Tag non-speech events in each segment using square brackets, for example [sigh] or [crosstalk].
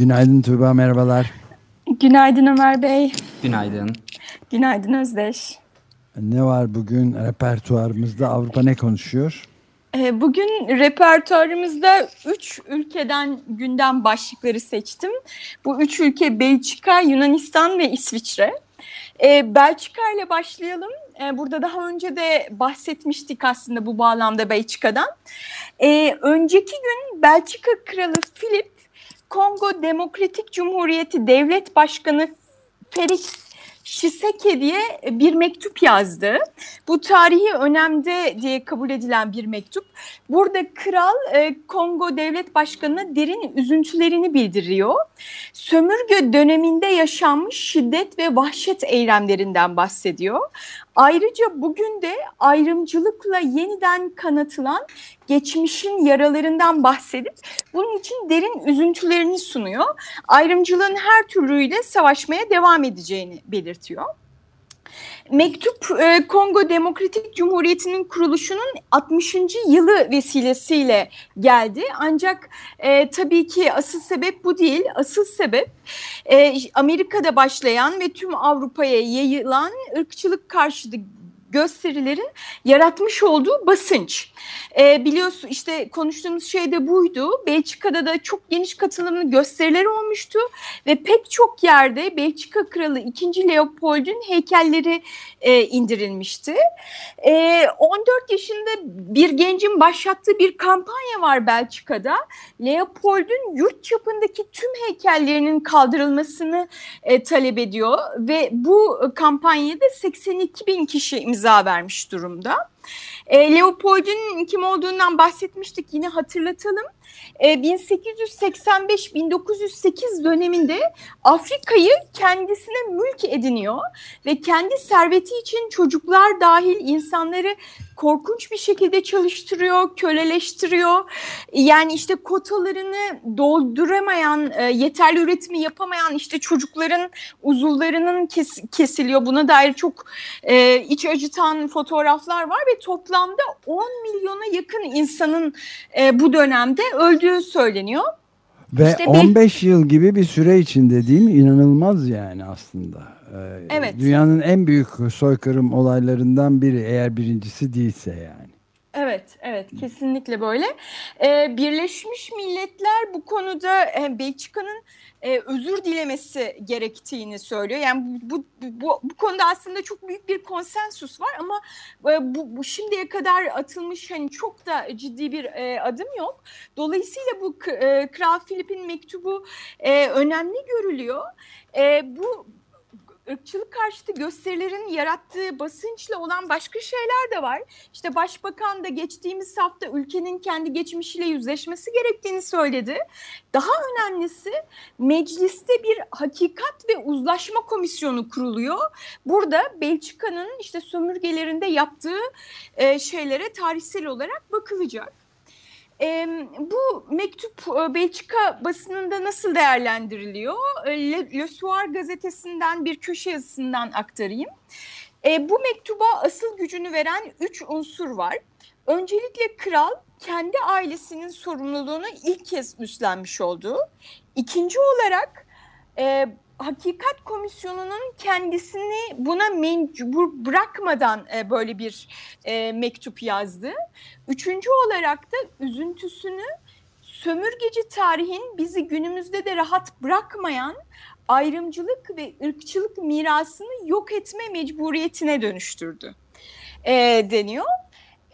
Günaydın Tuğba, merhabalar. Günaydın Ömer Bey. Günaydın. Günaydın Özdeş. Ne var bugün repertuarımızda? Avrupa ne konuşuyor? Ee, bugün repertuarımızda üç ülkeden gündem başlıkları seçtim. Bu üç ülke Belçika, Yunanistan ve İsviçre. Ee, Belçika ile başlayalım. Ee, burada daha önce de bahsetmiştik aslında bu bağlamda Belçika'dan. önceki gün Belçika Kralı Philip Kongo Demokratik Cumhuriyeti Devlet Başkanı Felix Şiseke diye bir mektup yazdı. Bu tarihi önemde diye kabul edilen bir mektup. Burada kral e, Kongo Devlet Başkanı'na derin üzüntülerini bildiriyor. Sömürge döneminde yaşanmış şiddet ve vahşet eylemlerinden bahsediyor. Ayrıca bugün de ayrımcılıkla yeniden kanatılan geçmişin yaralarından bahsedip bunun için derin üzüntülerini sunuyor. Ayrımcılığın her türlüyle savaşmaya devam edeceğini belirtiyor. Mektup e, Kongo Demokratik Cumhuriyeti'nin kuruluşunun 60. yılı vesilesiyle geldi. Ancak e, tabii ki asıl sebep bu değil. Asıl sebep e, Amerika'da başlayan ve tüm Avrupa'ya yayılan ırkçılık karşıtı gösterilerin yaratmış olduğu basınç. E, biliyorsun işte konuştuğumuz şey de buydu. Belçika'da da çok geniş katılımlı gösteriler olmuştu ve pek çok yerde Belçika Kralı 2. Leopold'un heykelleri e, indirilmişti. E, 14 yaşında bir gencin başlattığı bir kampanya var Belçika'da. Leopold'un yurt çapındaki tüm heykellerinin kaldırılmasını e, talep ediyor ve bu kampanyada 82 bin kişi imza vermiş durumda. E, Leopold'un kim olduğundan bahsetmiştik yine hatırlatalım. E, 1885-1908 döneminde Afrika'yı kendisine mülk ediniyor ve kendi serveti için çocuklar dahil insanları korkunç bir şekilde çalıştırıyor, köleleştiriyor. Yani işte kotalarını dolduramayan, e, yeterli üretimi yapamayan işte çocukların uzuvlarının kes, kesiliyor. Buna dair çok e, iç acıtan fotoğraflar var ve toplamda 10 milyona yakın insanın e, bu dönemde öldüğü söyleniyor. Ve işte 15 bir... yıl gibi bir süre içinde değil mi? İnanılmaz yani aslında. Ee, evet. Dünyanın en büyük soykırım olaylarından biri eğer birincisi değilse yani. Evet, evet kesinlikle böyle. Ee, Birleşmiş Milletler bu konuda e, Belçika'nın e, özür dilemesi gerektiğini söylüyor. Yani bu, bu, bu konuda aslında çok büyük bir konsensus var ama e, bu, bu şimdiye kadar atılmış hani çok da ciddi bir e, adım yok. Dolayısıyla bu e, Kral Filip'in mektubu e, önemli görülüyor. E, bu ırkçılık karşıtı gösterilerin yarattığı basınçla olan başka şeyler de var. İşte başbakan da geçtiğimiz hafta ülkenin kendi geçmişiyle yüzleşmesi gerektiğini söyledi. Daha önemlisi mecliste bir hakikat ve uzlaşma komisyonu kuruluyor. Burada Belçika'nın işte sömürgelerinde yaptığı e, şeylere tarihsel olarak bakılacak. E, bu mektup e, Belçika basınında nasıl değerlendiriliyor? E, Le, Le Soir gazetesinden bir köşe yazısından aktarayım. E, bu mektuba asıl gücünü veren üç unsur var. Öncelikle kral kendi ailesinin sorumluluğunu ilk kez üstlenmiş oldu. İkinci olarak e, Hakikat Komisyonu'nun kendisini buna mecbur bırakmadan e, böyle bir e, mektup yazdı. Üçüncü olarak da üzüntüsünü sömürgeci tarihin bizi günümüzde de rahat bırakmayan ayrımcılık ve ırkçılık mirasını yok etme mecburiyetine dönüştürdü e, deniyor.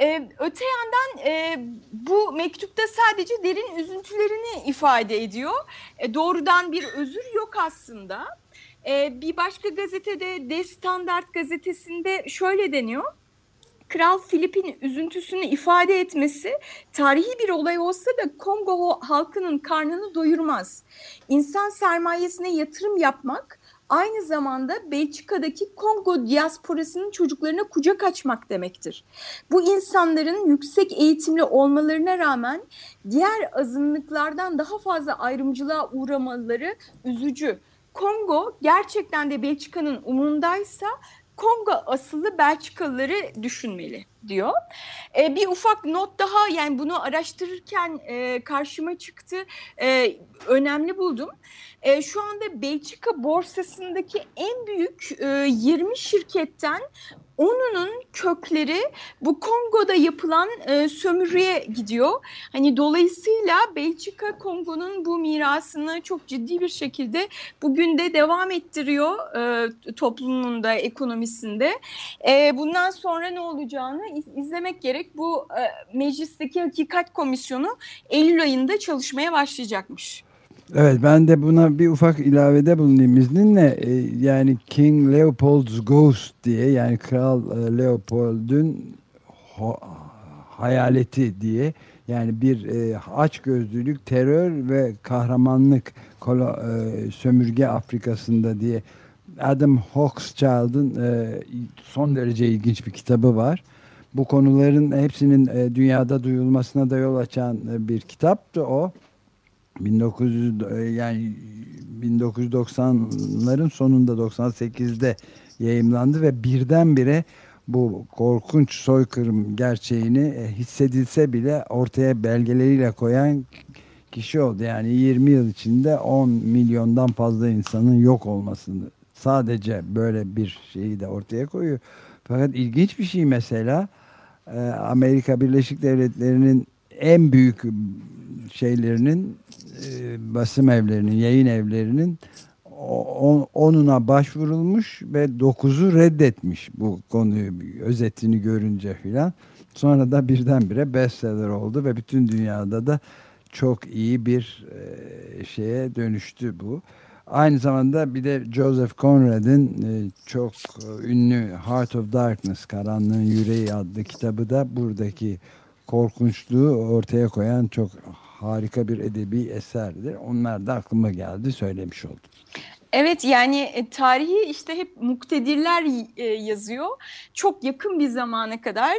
Ee, öte yandan e, bu mektupta sadece derin üzüntülerini ifade ediyor. E, doğrudan bir özür yok aslında. E, bir başka gazetede De Standard gazetesinde şöyle deniyor. Kral Filip'in üzüntüsünü ifade etmesi tarihi bir olay olsa da Kongo halkının karnını doyurmaz. İnsan sermayesine yatırım yapmak aynı zamanda Belçika'daki Kongo diasporasının çocuklarına kucak açmak demektir. Bu insanların yüksek eğitimli olmalarına rağmen diğer azınlıklardan daha fazla ayrımcılığa uğramaları üzücü. Kongo gerçekten de Belçika'nın umurundaysa Kongo asıllı Belçikalıları düşünmeli diyor. E, bir ufak not daha yani bunu araştırırken e, karşıma çıktı. E, önemli buldum. E, şu anda Belçika borsasındaki en büyük e, 20 şirketten Onunun kökleri bu Kongo'da yapılan e, sömürüye gidiyor. Hani dolayısıyla Belçika Kongo'nun bu mirasını çok ciddi bir şekilde bugün de devam ettiriyor e, toplumunda, ekonomisinde. E, bundan sonra ne olacağını izlemek gerek. Bu e, meclisteki hakikat komisyonu Eylül ayında çalışmaya başlayacakmış. Evet ben de buna bir ufak ilavede bulunayım izninle. E, yani King Leopold's Ghost diye yani Kral e, Leopold'un hayaleti diye yani bir e, aç gözlülük, terör ve kahramanlık e, sömürge Afrika'sında diye Adam Hochschild'ın e, son derece ilginç bir kitabı var. Bu konuların hepsinin dünyada duyulmasına da yol açan e, bir kitaptı o. 1900 e, yani 1990'ların sonunda 98'de yayımlandı ve birdenbire bu korkunç soykırım gerçeğini e, hissedilse bile ortaya belgeleriyle koyan kişi oldu. Yani 20 yıl içinde 10 milyondan fazla insanın yok olmasını sadece böyle bir şeyi de ortaya koyuyor. Fakat ilginç bir şey mesela e, Amerika Birleşik Devletleri'nin en büyük şeylerinin e, basım evlerinin, yayın evlerinin on, onuna başvurulmuş ve dokuzu reddetmiş bu konuyu özetini görünce filan. Sonra da birdenbire bestseller oldu ve bütün dünyada da çok iyi bir e, şeye dönüştü bu. Aynı zamanda bir de Joseph Conrad'in e, çok ünlü Heart of Darkness, Karanlığın Yüreği adlı kitabı da buradaki korkunçluğu ortaya koyan çok harika bir edebi eserdir. Onlar da aklıma geldi söylemiş oldum. Evet yani e, tarihi işte hep muktedirler e, yazıyor. Çok yakın bir zamana kadar.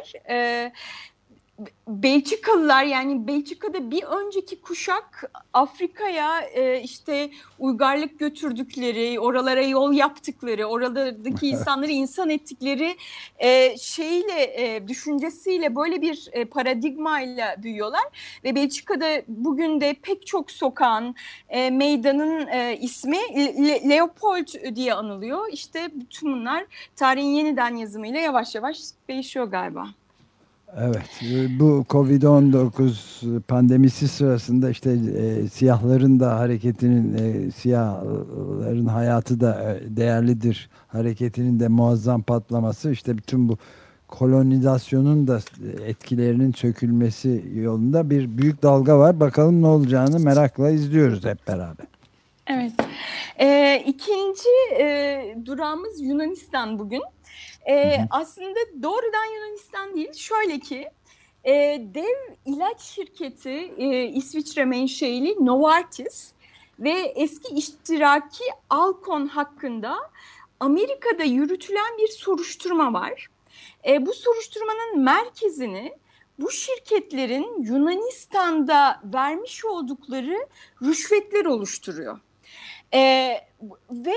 Belçikalılar yani Belçika'da bir önceki kuşak Afrika'ya e, işte uygarlık götürdükleri, oralara yol yaptıkları, oralardaki [laughs] insanları insan ettikleri e, şeyle e, düşüncesiyle böyle bir e, paradigmayla büyüyorlar ve Belçika'da bugün de pek çok sokağın e, meydanın e, ismi Le Leopold diye anılıyor. İşte bütün bunlar tarihin yeniden yazımıyla yavaş yavaş değişiyor galiba. Evet bu Covid-19 pandemisi sırasında işte e, siyahların da hareketinin e, siyahların hayatı da e, değerlidir hareketinin de muazzam patlaması işte bütün bu kolonizasyonun da etkilerinin sökülmesi yolunda bir büyük dalga var. Bakalım ne olacağını merakla izliyoruz hep beraber. Evet. Ee, ikinci e, durağımız Yunanistan bugün. E, aslında doğrudan Yunanistan değil. Şöyle ki e, dev ilaç şirketi e, İsviçre menşeili Novartis ve eski iştiraki Alcon hakkında Amerika'da yürütülen bir soruşturma var. E, bu soruşturmanın merkezini bu şirketlerin Yunanistan'da vermiş oldukları rüşvetler oluşturuyor. E, ve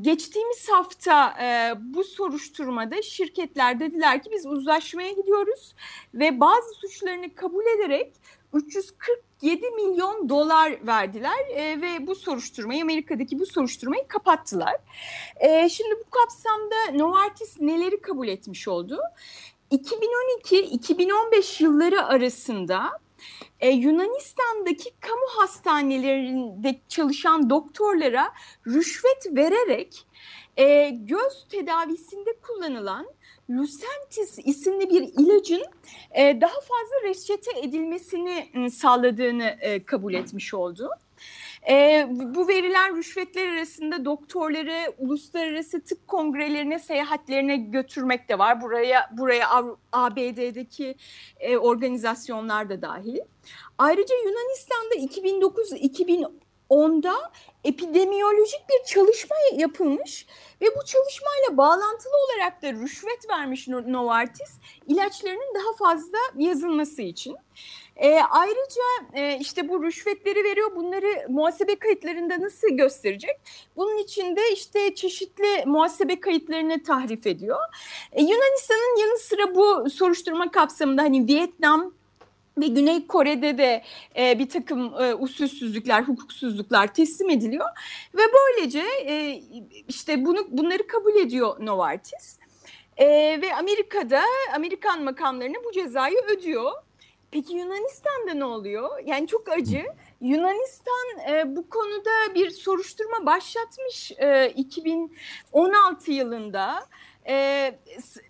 geçtiğimiz hafta e, bu soruşturmada şirketler dediler ki biz uzlaşmaya gidiyoruz ve bazı suçlarını kabul ederek 347 milyon dolar verdiler e, ve bu soruşturmayı Amerika'daki bu soruşturmayı kapattılar. E, şimdi bu kapsamda Novartis neleri kabul etmiş oldu? 2012-2015 yılları arasında e, Yunanistan'daki kamu hastanelerinde çalışan doktorlara rüşvet vererek e, göz tedavisinde kullanılan Lucentis isimli bir ilacın e, daha fazla reçete edilmesini ıı, sağladığını e, kabul etmiş oldu. E, bu verilen rüşvetler arasında doktorları uluslararası tıp kongrelerine seyahatlerine götürmek de var. Buraya buraya ABD'deki e, organizasyonlar da dahil. Ayrıca Yunanistan'da 2009-2010'da epidemiyolojik bir çalışma yapılmış ve bu çalışmayla bağlantılı olarak da rüşvet vermiş Novartis ilaçlarının daha fazla yazılması için. E, ayrıca e, işte bu rüşvetleri veriyor. Bunları muhasebe kayıtlarında nasıl gösterecek? Bunun için de işte çeşitli muhasebe kayıtlarını tahrif ediyor. E, Yunanistan'ın yanı sıra bu soruşturma kapsamında hani Vietnam, ve Güney Kore'de de e, bir takım e, usulsüzlükler, hukuksuzluklar teslim ediliyor ve böylece e, işte bunu bunları kabul ediyor Novartis e, ve Amerika'da Amerikan makamlarına bu cezayı ödüyor. Peki Yunanistan'da ne oluyor? Yani çok acı. Yunanistan e, bu konuda bir soruşturma başlatmış e, 2016 yılında. E,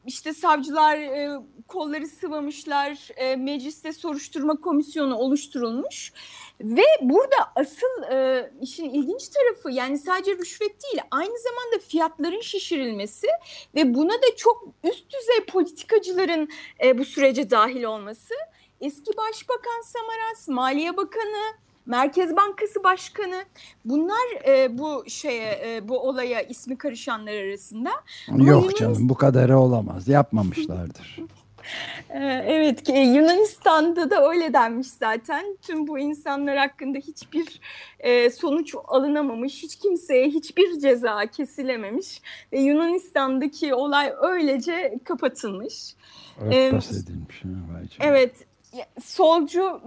işte savcılar e, kolları sıvamışlar, e, mecliste soruşturma komisyonu oluşturulmuş. Ve burada asıl e, işin ilginç tarafı yani sadece rüşvet değil aynı zamanda fiyatların şişirilmesi ve buna da çok üst düzey politikacıların e, bu sürece dahil olması. Eski Başbakan Samaras, Maliye Bakanı, Merkez Bankası Başkanı bunlar e, bu şeye e, bu olaya ismi karışanlar arasında. Yok Yunan... canım bu kadarı olamaz. Yapmamışlardır. [laughs] E, evet Yunanistan'da da öyle denmiş zaten. Tüm bu insanlar hakkında hiçbir e, sonuç alınamamış, hiç kimseye hiçbir ceza kesilememiş ve Yunanistan'daki olay öylece kapatılmış. Örtbas edilmiş. Evet, solcu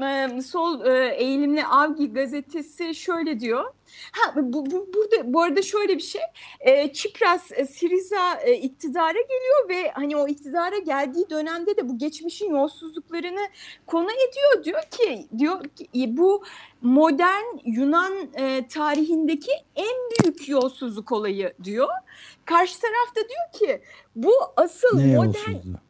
sol eğilimli Avgi gazetesi şöyle diyor. Ha bu, bu burada bu arada şöyle bir şey. E, Çipras e, Siriza e, iktidara geliyor ve hani o iktidara geldiği dönemde de bu geçmişin yolsuzluklarını konu ediyor. Diyor ki diyor ki bu modern Yunan e, tarihindeki en büyük yolsuzluk olayı diyor. Karşı tarafta diyor ki bu asıl ne modern yolsuzluğu?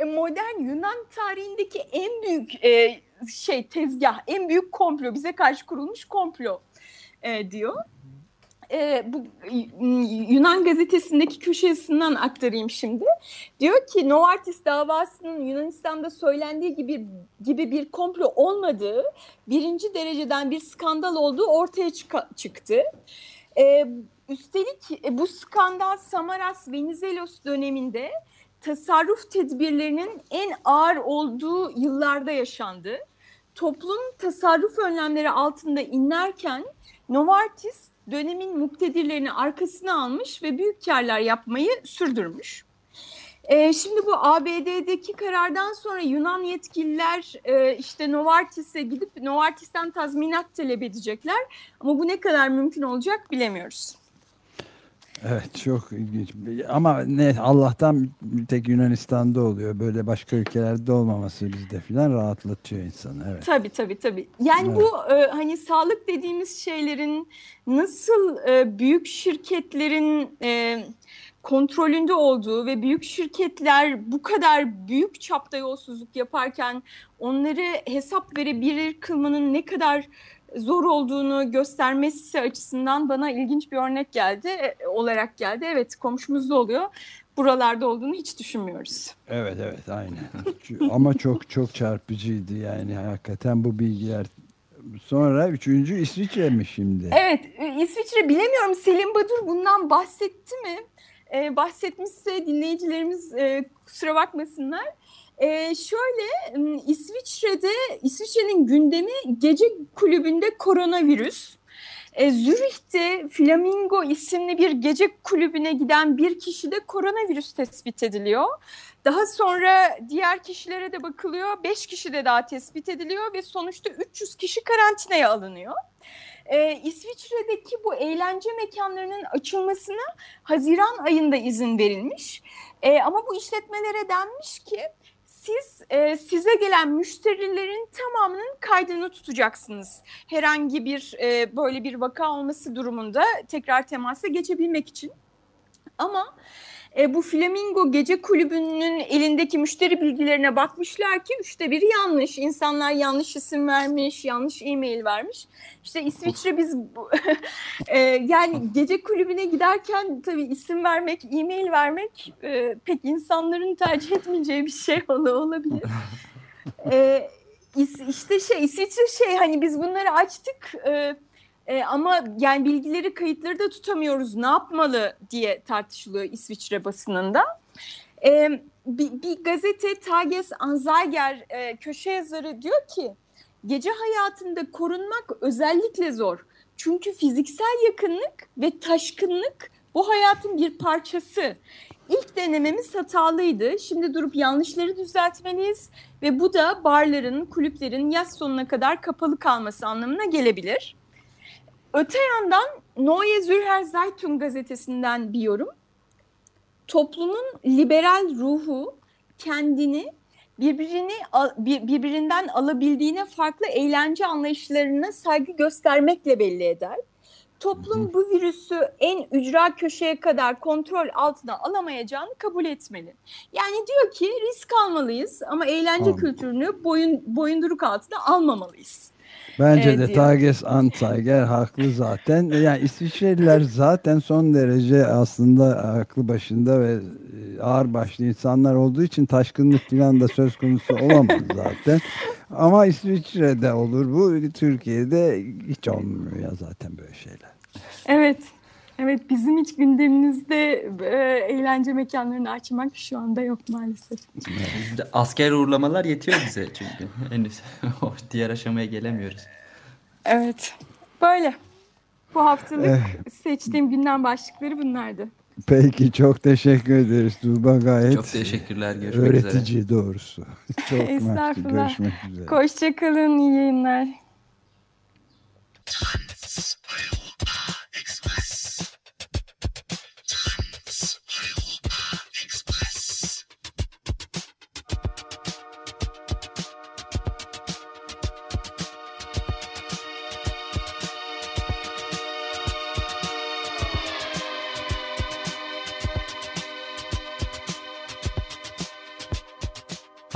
E, modern Yunan tarihindeki en büyük e, şey tezgah, en büyük komplo, bize karşı kurulmuş komplo e, diyor. E, bu Yunan gazetesindeki köşesinden aktarayım şimdi. Diyor ki Novartis davasının Yunanistan'da söylendiği gibi gibi bir komplo olmadığı, birinci dereceden bir skandal olduğu ortaya çıktı. E, üstelik e, bu skandal Samaras Venizelos döneminde tasarruf tedbirlerinin en ağır olduğu yıllarda yaşandı. Toplum tasarruf önlemleri altında inlerken Novartis dönemin muktedirlerini arkasına almış ve büyük karlar yapmayı sürdürmüş. Ee, şimdi bu ABD'deki karardan sonra Yunan yetkililer e, işte Novartis'e gidip Novartis'ten tazminat talep edecekler. Ama bu ne kadar mümkün olacak bilemiyoruz. Evet çok ilginç. Ama ne Allah'tan tek Yunanistan'da oluyor. Böyle başka ülkelerde olmaması bizde filan rahatlatıyor insanı. Evet. Tabii tabii tabii. Yani evet. bu e, hani sağlık dediğimiz şeylerin nasıl e, büyük şirketlerin e, kontrolünde olduğu ve büyük şirketler bu kadar büyük çapta yolsuzluk yaparken onları hesap verebilir kılmanın ne kadar zor olduğunu göstermesi açısından bana ilginç bir örnek geldi e, olarak geldi. Evet komşumuzda oluyor. Buralarda olduğunu hiç düşünmüyoruz. Evet evet aynen. Ama çok çok çarpıcıydı yani hakikaten bu bilgiler. Sonra üçüncü İsviçre mi şimdi? Evet İsviçre bilemiyorum Selim Badur bundan bahsetti mi? Ee, bahsetmişse dinleyicilerimiz e, kusura bakmasınlar. Ee, şöyle İsviçre'de İsviçre'nin gündemi gece kulübünde koronavirüs. Ee, Zürih'te Flamingo isimli bir gece kulübüne giden bir kişide koronavirüs tespit ediliyor. Daha sonra diğer kişilere de bakılıyor. Beş kişi de daha tespit ediliyor ve sonuçta 300 kişi karantinaya alınıyor. Ee, İsviçre'deki bu eğlence mekanlarının açılmasına Haziran ayında izin verilmiş. Ee, ama bu işletmelere denmiş ki siz e, size gelen müşterilerin tamamının kaydını tutacaksınız. Herhangi bir e, böyle bir vaka olması durumunda tekrar temasa geçebilmek için. Ama e, bu Flamingo Gece Kulübü'nün elindeki müşteri bilgilerine bakmışlar ki üçte biri yanlış. İnsanlar yanlış isim vermiş, yanlış e-mail vermiş. İşte İsviçre biz bu, [laughs] e, yani gece kulübüne giderken tabii isim vermek, e-mail vermek e, pek insanların tercih etmeyeceği bir şey olabilir. [laughs] E, işte şey İsviçre şey hani biz bunları açtık e, e, ama yani bilgileri kayıtları da tutamıyoruz ne yapmalı diye tartışılıyor İsviçre basınında. E, bir, bir gazete Tages Anzeiger e, köşe yazarı diyor ki gece hayatında korunmak özellikle zor. Çünkü fiziksel yakınlık ve taşkınlık bu hayatın bir parçası. İlk denememiz hatalıydı. Şimdi durup yanlışları düzeltmeliyiz ve bu da barların, kulüplerin yaz sonuna kadar kapalı kalması anlamına gelebilir. Öte yandan Neue Zürcher Zeitung gazetesinden bir yorum. Toplumun liberal ruhu kendini birbirini birbirinden alabildiğine farklı eğlence anlayışlarına saygı göstermekle belli eder. Toplum bu virüsü en ücra köşeye kadar kontrol altına alamayacağını kabul etmeli. Yani diyor ki risk almalıyız ama eğlence tamam. kültürünü boyun boyunduruk altına almamalıyız. Bence evet, de. Tages Anzeiger haklı zaten. Yani İsviçreliler [laughs] zaten son derece aslında aklı başında ve e, ağır başlı insanlar olduğu için taşkınlık falan da söz konusu olamaz zaten. Ama İsviçre'de olur bu. Türkiye'de hiç olmuyor ya zaten böyle şeyler. Evet. Evet bizim hiç gündemimizde e, eğlence mekanlarını açmak şu anda yok maalesef. Asker uğurlamalar yetiyor bize çünkü. [laughs] Henüz [laughs] diğer aşamaya gelemiyoruz. Evet. Böyle. Bu haftalık eh. seçtiğim gündem başlıkları bunlardı. Peki çok teşekkür ederiz Tuğba gayet. Çok teşekkürler. Görüşmek öğretici üzere. doğrusu. [laughs] Çok Estağfurullah. Görüşmek üzere. Hoşçakalın. iyi yayınlar.